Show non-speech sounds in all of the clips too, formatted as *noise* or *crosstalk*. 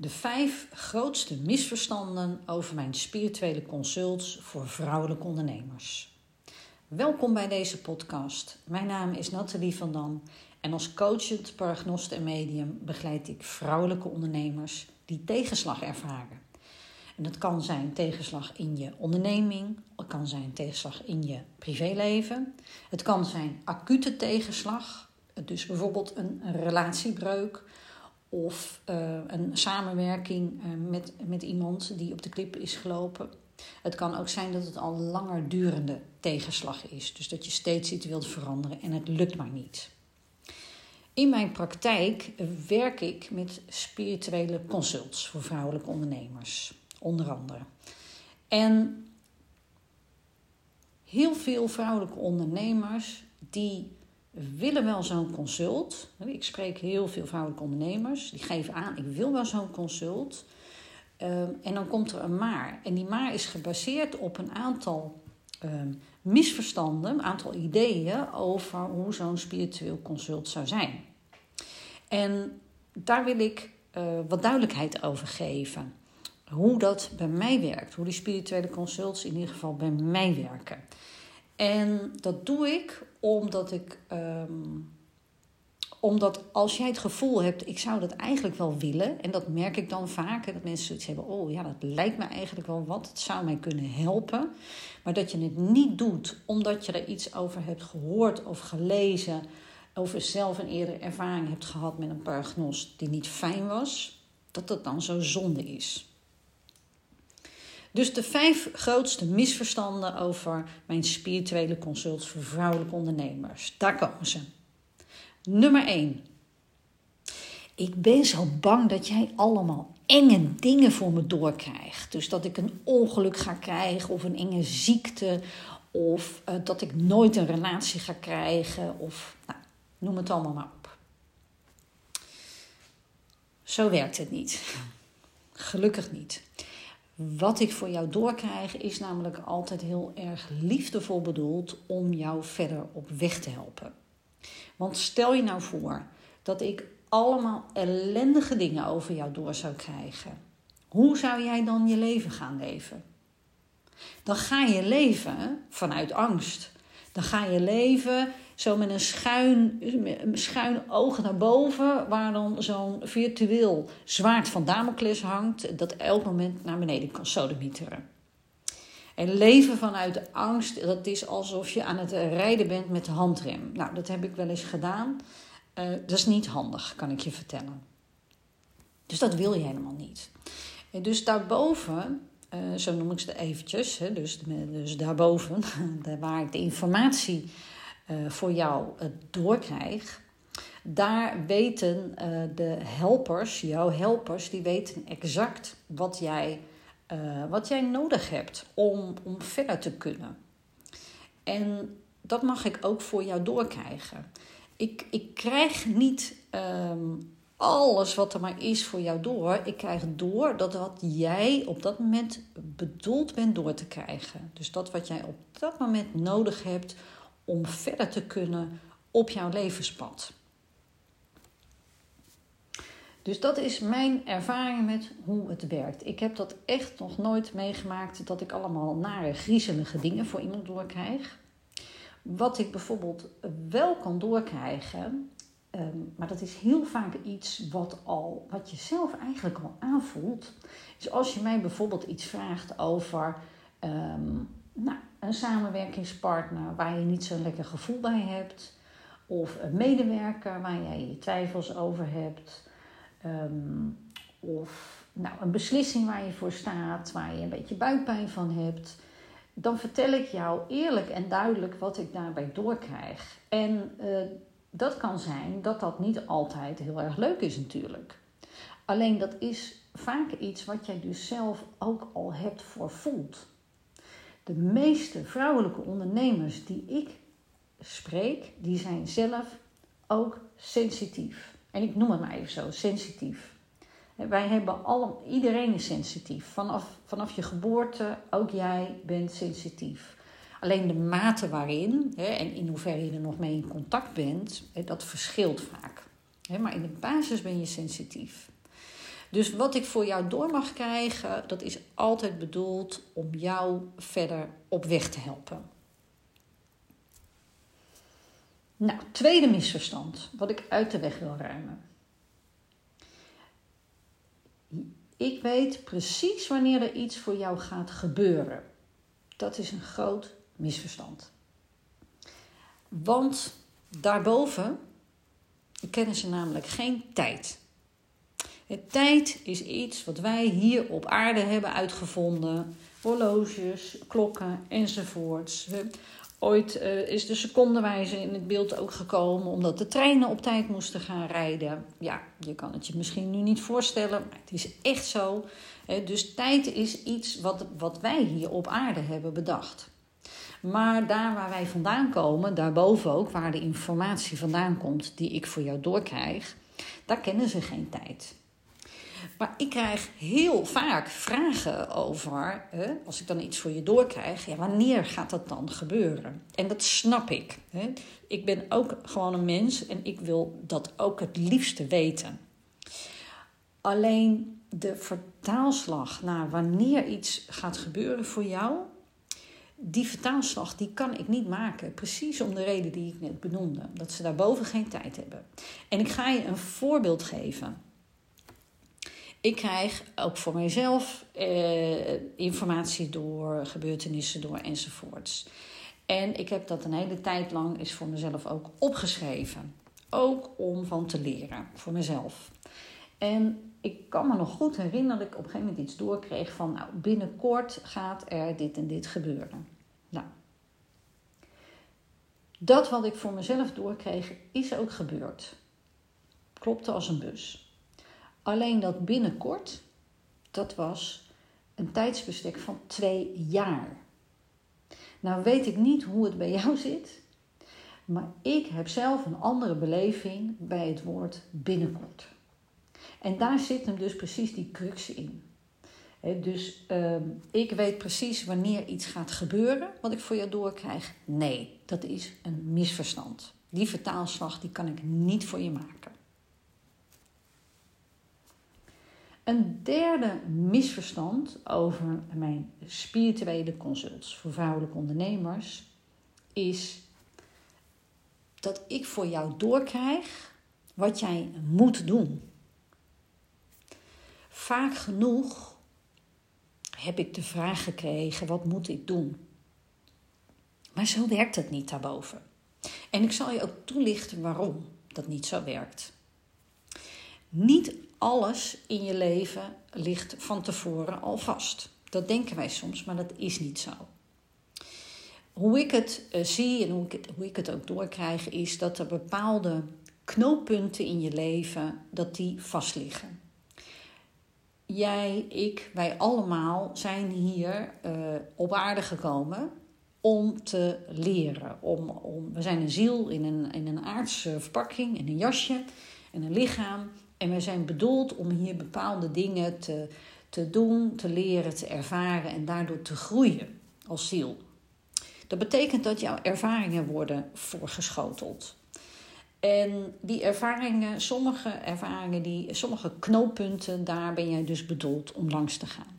De vijf grootste misverstanden over mijn spirituele consults voor vrouwelijke ondernemers. Welkom bij deze podcast. Mijn naam is Nathalie van Dam en als coachend paragnost en medium begeleid ik vrouwelijke ondernemers die tegenslag ervaren. En dat kan zijn tegenslag in je onderneming, het kan zijn tegenslag in je privéleven, het kan zijn acute tegenslag, dus bijvoorbeeld een relatiebreuk of uh, een samenwerking uh, met, met iemand die op de klip is gelopen. Het kan ook zijn dat het al langer durende tegenslag is. Dus dat je steeds iets wilt veranderen en het lukt maar niet. In mijn praktijk werk ik met spirituele consults voor vrouwelijke ondernemers, onder andere. En heel veel vrouwelijke ondernemers die willen wel zo'n consult. Ik spreek heel veel vrouwelijke ondernemers. Die geven aan, ik wil wel zo'n consult. Um, en dan komt er een maar. En die maar is gebaseerd op een aantal um, misverstanden, een aantal ideeën over hoe zo'n spiritueel consult zou zijn. En daar wil ik uh, wat duidelijkheid over geven. Hoe dat bij mij werkt, hoe die spirituele consults in ieder geval bij mij werken. En dat doe ik omdat ik. Um, omdat als jij het gevoel hebt, ik zou dat eigenlijk wel willen, en dat merk ik dan vaker, dat mensen zoiets hebben, oh ja, dat lijkt me eigenlijk wel wat, het zou mij kunnen helpen, maar dat je het niet doet omdat je er iets over hebt gehoord of gelezen, over zelf een eerdere ervaring hebt gehad met een paragnost die niet fijn was, dat dat dan zo zonde is. Dus de vijf grootste misverstanden over mijn spirituele consults voor vrouwelijke ondernemers. Daar komen ze. Nummer 1. Ik ben zo bang dat jij allemaal enge dingen voor me doorkrijgt. Dus dat ik een ongeluk ga krijgen of een enge ziekte. Of uh, dat ik nooit een relatie ga krijgen. Of nou, noem het allemaal maar op. Zo werkt het niet. Gelukkig niet. Wat ik voor jou doorkrijg is namelijk altijd heel erg liefdevol bedoeld om jou verder op weg te helpen. Want stel je nou voor dat ik allemaal ellendige dingen over jou door zou krijgen. Hoe zou jij dan je leven gaan leven? Dan ga je leven vanuit angst. Dan ga je leven zo met een schuin, schuin oog naar boven, waar dan zo'n virtueel zwaard van Damocles hangt, dat elk moment naar beneden kan sodemieteren. En leven vanuit de angst, dat is alsof je aan het rijden bent met de handrem. Nou, dat heb ik wel eens gedaan. Uh, dat is niet handig, kan ik je vertellen. Dus dat wil je helemaal niet. En dus daarboven, uh, zo noem ik ze eventjes, hè, dus, dus daarboven, *laughs* waar ik de informatie voor jou doorkrijg, daar weten de helpers, jouw helpers, die weten exact wat jij uh, wat jij nodig hebt om, om verder te kunnen. En dat mag ik ook voor jou doorkrijgen. Ik, ik krijg niet um, alles wat er maar is voor jou door. Ik krijg door dat wat jij op dat moment bedoeld bent door te krijgen. Dus dat wat jij op dat moment nodig hebt om verder te kunnen op jouw levenspad. Dus dat is mijn ervaring met hoe het werkt. Ik heb dat echt nog nooit meegemaakt dat ik allemaal nare, griezelige dingen voor iemand doorkrijg. Wat ik bijvoorbeeld wel kan doorkrijgen, ehm, maar dat is heel vaak iets wat, al, wat je zelf eigenlijk al aanvoelt. Is als je mij bijvoorbeeld iets vraagt over ehm, nou, een samenwerkingspartner waar je niet zo'n lekker gevoel bij hebt, of een medewerker waar jij je twijfels over hebt Um, of nou, een beslissing waar je voor staat, waar je een beetje buikpijn van hebt. Dan vertel ik jou eerlijk en duidelijk wat ik daarbij doorkrijg. En uh, dat kan zijn dat dat niet altijd heel erg leuk is natuurlijk. Alleen dat is vaak iets wat jij dus zelf ook al hebt voorvoeld. De meeste vrouwelijke ondernemers die ik spreek, die zijn zelf ook sensitief. En ik noem het maar even zo, sensitief. Wij hebben allemaal, iedereen is sensitief. Vanaf, vanaf je geboorte, ook jij bent sensitief. Alleen de mate waarin hè, en in hoeverre je er nog mee in contact bent, hè, dat verschilt vaak. Maar in de basis ben je sensitief. Dus wat ik voor jou door mag krijgen, dat is altijd bedoeld om jou verder op weg te helpen. Nou, tweede misverstand, wat ik uit de weg wil ruimen. Ik weet precies wanneer er iets voor jou gaat gebeuren. Dat is een groot misverstand. Want daarboven kennen ze namelijk geen tijd. Tijd is iets wat wij hier op aarde hebben uitgevonden. Horloges, klokken enzovoorts. Ooit uh, is de secondenwijze in het beeld ook gekomen omdat de treinen op tijd moesten gaan rijden. Ja, je kan het je misschien nu niet voorstellen, maar het is echt zo. Dus tijd is iets wat, wat wij hier op aarde hebben bedacht. Maar daar waar wij vandaan komen, daarboven ook, waar de informatie vandaan komt die ik voor jou doorkrijg, daar kennen ze geen tijd. Maar ik krijg heel vaak vragen over, hè, als ik dan iets voor je doorkrijg, ja, wanneer gaat dat dan gebeuren? En dat snap ik. Hè. Ik ben ook gewoon een mens en ik wil dat ook het liefste weten. Alleen de vertaalslag naar wanneer iets gaat gebeuren voor jou, die vertaalslag die kan ik niet maken. Precies om de reden die ik net benoemde. Dat ze daarboven geen tijd hebben. En ik ga je een voorbeeld geven. Ik krijg ook voor mijzelf eh, informatie door, gebeurtenissen door enzovoorts. En ik heb dat een hele tijd lang is voor mezelf ook opgeschreven. Ook om van te leren, voor mezelf. En ik kan me nog goed herinneren dat ik op een gegeven moment iets doorkreeg van... nou, binnenkort gaat er dit en dit gebeuren. Nou, dat wat ik voor mezelf doorkreeg, is ook gebeurd. Klopte als een bus. Alleen dat binnenkort, dat was een tijdsbestek van twee jaar. Nou weet ik niet hoe het bij jou *laughs* zit, maar ik heb zelf een andere beleving bij het woord binnenkort. En daar zit hem dus precies die crux in. dus uh, ik weet precies wanneer iets gaat gebeuren, wat ik voor jou doorkrijg. Nee, dat is een misverstand. Die vertaalslag die kan ik niet voor je maken. Een derde misverstand over mijn spirituele consults voor vrouwelijke ondernemers is dat ik voor jou doorkrijg wat jij moet doen. Vaak genoeg heb ik de vraag gekregen: wat moet ik doen? Maar zo werkt het niet daarboven. En ik zal je ook toelichten waarom dat niet zo werkt. Niet alles in je leven ligt van tevoren al vast. Dat denken wij soms, maar dat is niet zo. Hoe ik het uh, zie en hoe ik het, hoe ik het ook doorkrijg, is dat er bepaalde knooppunten in je leven dat die vastliggen. Jij, ik, wij allemaal zijn hier uh, op aarde gekomen om te leren. Om, om, we zijn een ziel in een, in een aardse verpakking, in een jasje en een lichaam. En we zijn bedoeld om hier bepaalde dingen te, te doen, te leren, te ervaren en daardoor te groeien als ziel. Dat betekent dat jouw ervaringen worden voorgeschoteld. En die ervaringen, sommige ervaringen, die, sommige knooppunten, daar ben jij dus bedoeld om langs te gaan.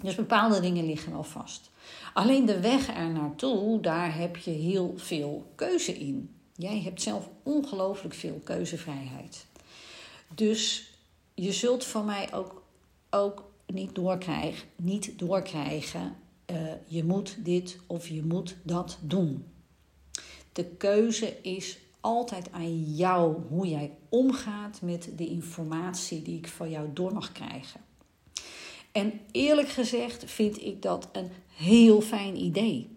Dus bepaalde dingen liggen wel vast. Alleen de weg er naartoe, daar heb je heel veel keuze in. Jij hebt zelf ongelooflijk veel keuzevrijheid. Dus je zult van mij ook, ook niet, doorkrijgen, niet doorkrijgen, uh, je moet dit of je moet dat doen. De keuze is altijd aan jou hoe jij omgaat met de informatie die ik van jou door mag krijgen. En eerlijk gezegd vind ik dat een heel fijn idee.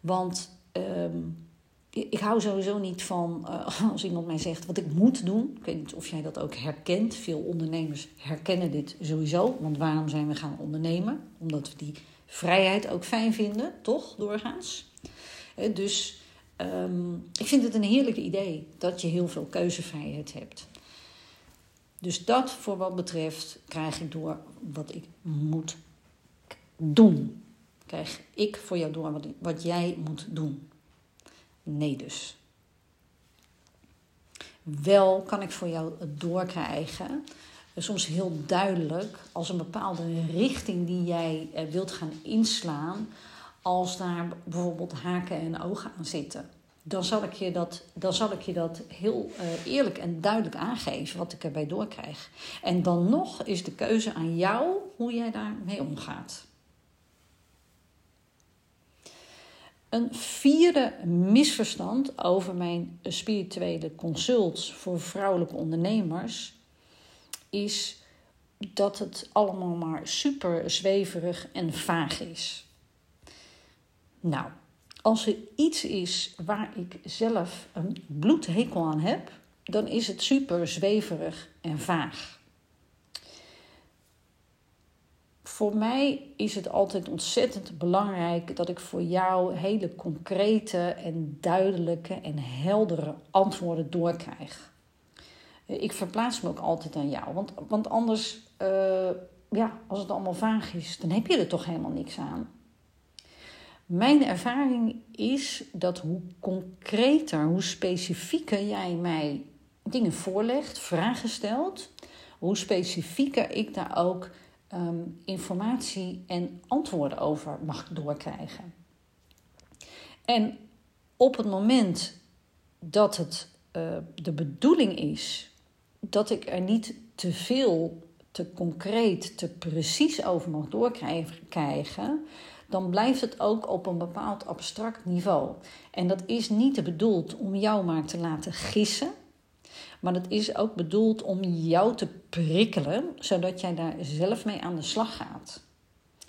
Want um, ik hou sowieso niet van uh, *laughs* als iemand mij zegt wat ik moet doen. Ik weet niet of jij dat ook herkent. Veel ondernemers herkennen dit sowieso. Want waarom zijn we gaan ondernemen? Omdat we die vrijheid ook fijn vinden, toch? Doorgaans. Uh, dus um, ik vind het een heerlijk idee dat je heel veel keuzevrijheid hebt. Dus dat voor wat betreft krijg ik door wat ik moet doen. Krijg ik voor jou door wat jij moet doen. Nee dus. Wel kan ik voor jou doorkrijgen soms heel duidelijk als een bepaalde richting die jij eh, wilt gaan inslaan, als daar bijvoorbeeld haken en ogen aan zitten. Dan zal ik je dat, dan zal ik je dat heel uh, eerlijk en duidelijk aangeven wat ik erbij doorkrijg. En dan nog is de keuze aan jou hoe jij daarmee omgaat. Een vierde misverstand over mijn spirituele consults voor vrouwelijke ondernemers is dat het allemaal maar super zweverig en vaag is. Nou, als er iets is waar ik zelf een bloedhekel aan heb, dan is het super zweverig en vaag. Voor mij is het altijd ontzettend belangrijk dat ik voor jou hele concrete en duidelijke en heldere antwoorden doorkrijg. Ik verplaats me ook altijd aan jou, want, want anders, uh, ja, als het allemaal vaag is, dan heb je er toch helemaal niks aan. Mijn ervaring is dat hoe concreter, hoe specifieker jij mij dingen voorlegt, vragen stelt, hoe specifieker ik daar ook um, informatie en antwoorden over mag doorkrijgen. En op het moment dat het uh, de bedoeling is dat ik er niet te veel, te concreet, te precies over mag doorkrijgen, dan blijft het ook op een bepaald abstract niveau. En dat is niet bedoeld om jou maar te laten gissen maar het is ook bedoeld om jou te prikkelen, zodat jij daar zelf mee aan de slag gaat.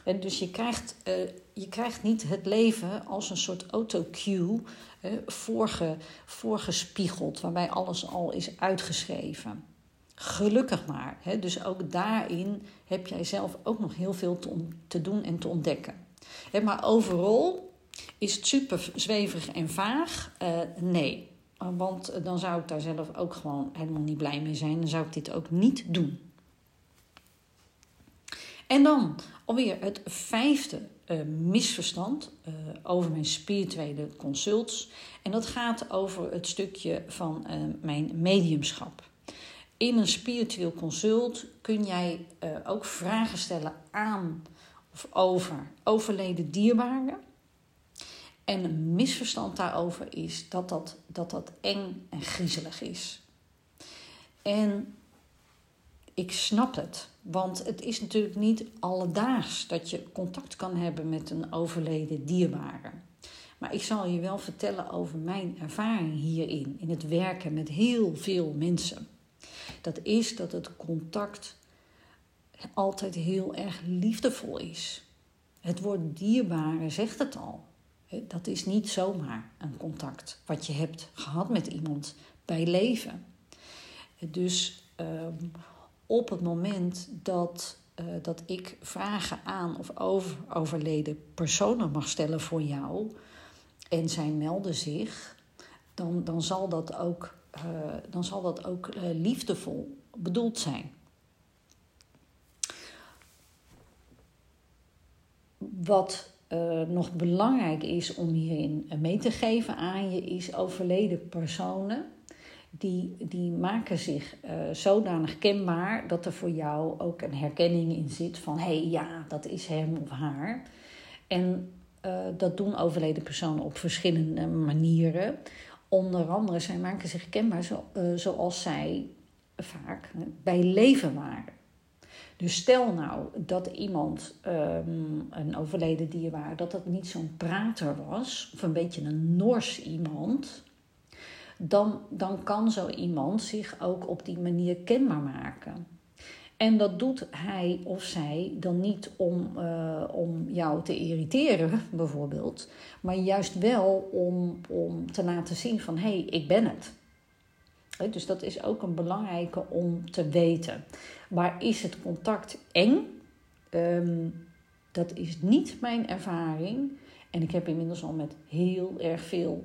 En dus je krijgt, uh, je krijgt niet het leven als een soort autocue uh, voorge, voorgespiegeld, waarbij alles al is uitgeschreven. Gelukkig maar. Hè? Dus ook daarin heb jij zelf ook nog heel veel te, te doen en te ontdekken. Hè, maar overal is het super zweverig en vaag? Uh, nee. Want dan zou ik daar zelf ook gewoon helemaal niet blij mee zijn. Dan zou ik dit ook niet doen. En dan alweer het vijfde uh, misverstand over mijn spirituele consults. En dat gaat over het stukje van mijn mediumschap. In een spiritueel consult kun jij ook vragen stellen aan of over overleden dierbaren en een misverstand daarover is dat dat, dat, dat eng en griezelig is. En ik snap het, want het is natuurlijk niet alledaags dat je contact kan hebben met een overleden dierbare. Maar ik zal je wel vertellen over mijn ervaring hierin, in het werken met heel veel mensen. Dat is dat het contact altijd heel erg liefdevol is. Het woord dierbare zegt het al. Dat is niet zomaar een contact wat je hebt gehad met iemand bij leven. Dus ehm, op het moment dat, uh, dat ik vragen aan of over overleden personen mag stellen voor jou en zij melden zich, dan, dan zal dat ook, uh, dan zal dat ook uh, liefdevol bedoeld zijn. Wat uh, nog belangrijk is om hierin mee te geven aan je, is overleden personen. Die, die maken zich uh, zodanig kenbaar dat er voor jou ook een herkenning in zit van hé hey, ja, dat is hem of haar. En uh, dat doen overleden personen op verschillende manieren. Onder andere, zij maken zich kenbaar zo, zoals zij vaak bij leven waren. Dus stel nou dat iemand, um, een overleden dierbaar, dat dat niet zo'n prater was, of een beetje een nors iemand, dan, dan kan zo iemand zich ook op die manier kenbaar maken. En dat doet hij of zij dan niet om, uh, om jou te irriteren, bijvoorbeeld, maar juist wel om, om te laten zien van hé, hey, ik ben het. Dus dat is ook een belangrijke om te weten. Maar is het contact eng? Um, dat is niet mijn ervaring. En ik heb inmiddels al met heel erg veel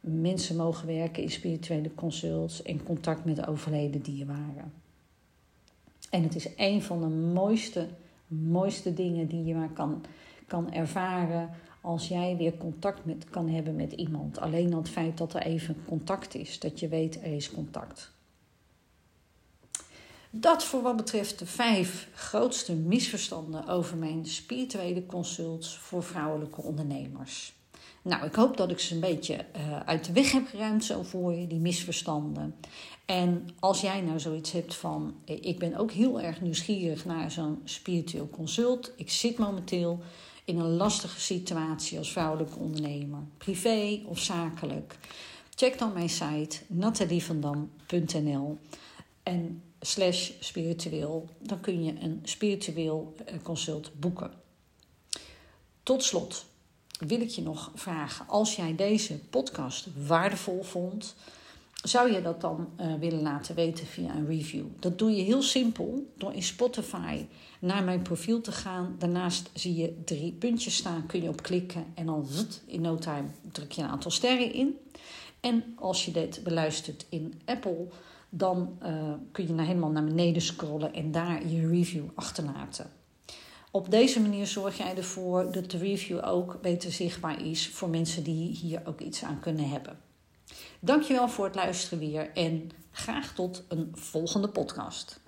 mensen mogen werken in spirituele consults en contact met overleden dierbaren. En het is een van de mooiste, mooiste dingen die je maar kan, kan ervaren als jij weer contact met, kan hebben met iemand. Alleen al het feit dat er even contact is, dat je weet er is contact. Dat voor wat betreft de vijf grootste misverstanden over mijn spirituele consults voor vrouwelijke ondernemers. Nou, ik hoop dat ik ze een beetje uh, uit de weg heb geruimd zo voor je, die misverstanden. En als jij nou zoiets hebt van, eh, ik ben ook heel erg nieuwsgierig naar zo'n spiritueel consult. Ik zit momenteel in een lastige situatie als vrouwelijke ondernemer, privé of zakelijk. Check dan mijn site natalievandam.nl en slash spiritueel. Dan kun je een spiritueel eh, consult boeken. Tot slot wil ik je nog vragen: als jij deze podcast waardevol vond, zou je dat dan uh, willen laten weten via een review? Dat doe je heel simpel door in Spotify naar mijn profiel te gaan. Daarnaast zie je drie puntjes staan, kun je op klikken en dan in no time druk je een aantal sterren in. En als je dit beluistert in Apple, dan uh, kun je naar helemaal naar beneden scrollen en daar je review achterlaten. Op deze manier zorg jij ervoor dat de review ook beter zichtbaar is voor mensen die hier ook iets aan kunnen hebben. Dankjewel voor het luisteren weer en graag tot een volgende podcast.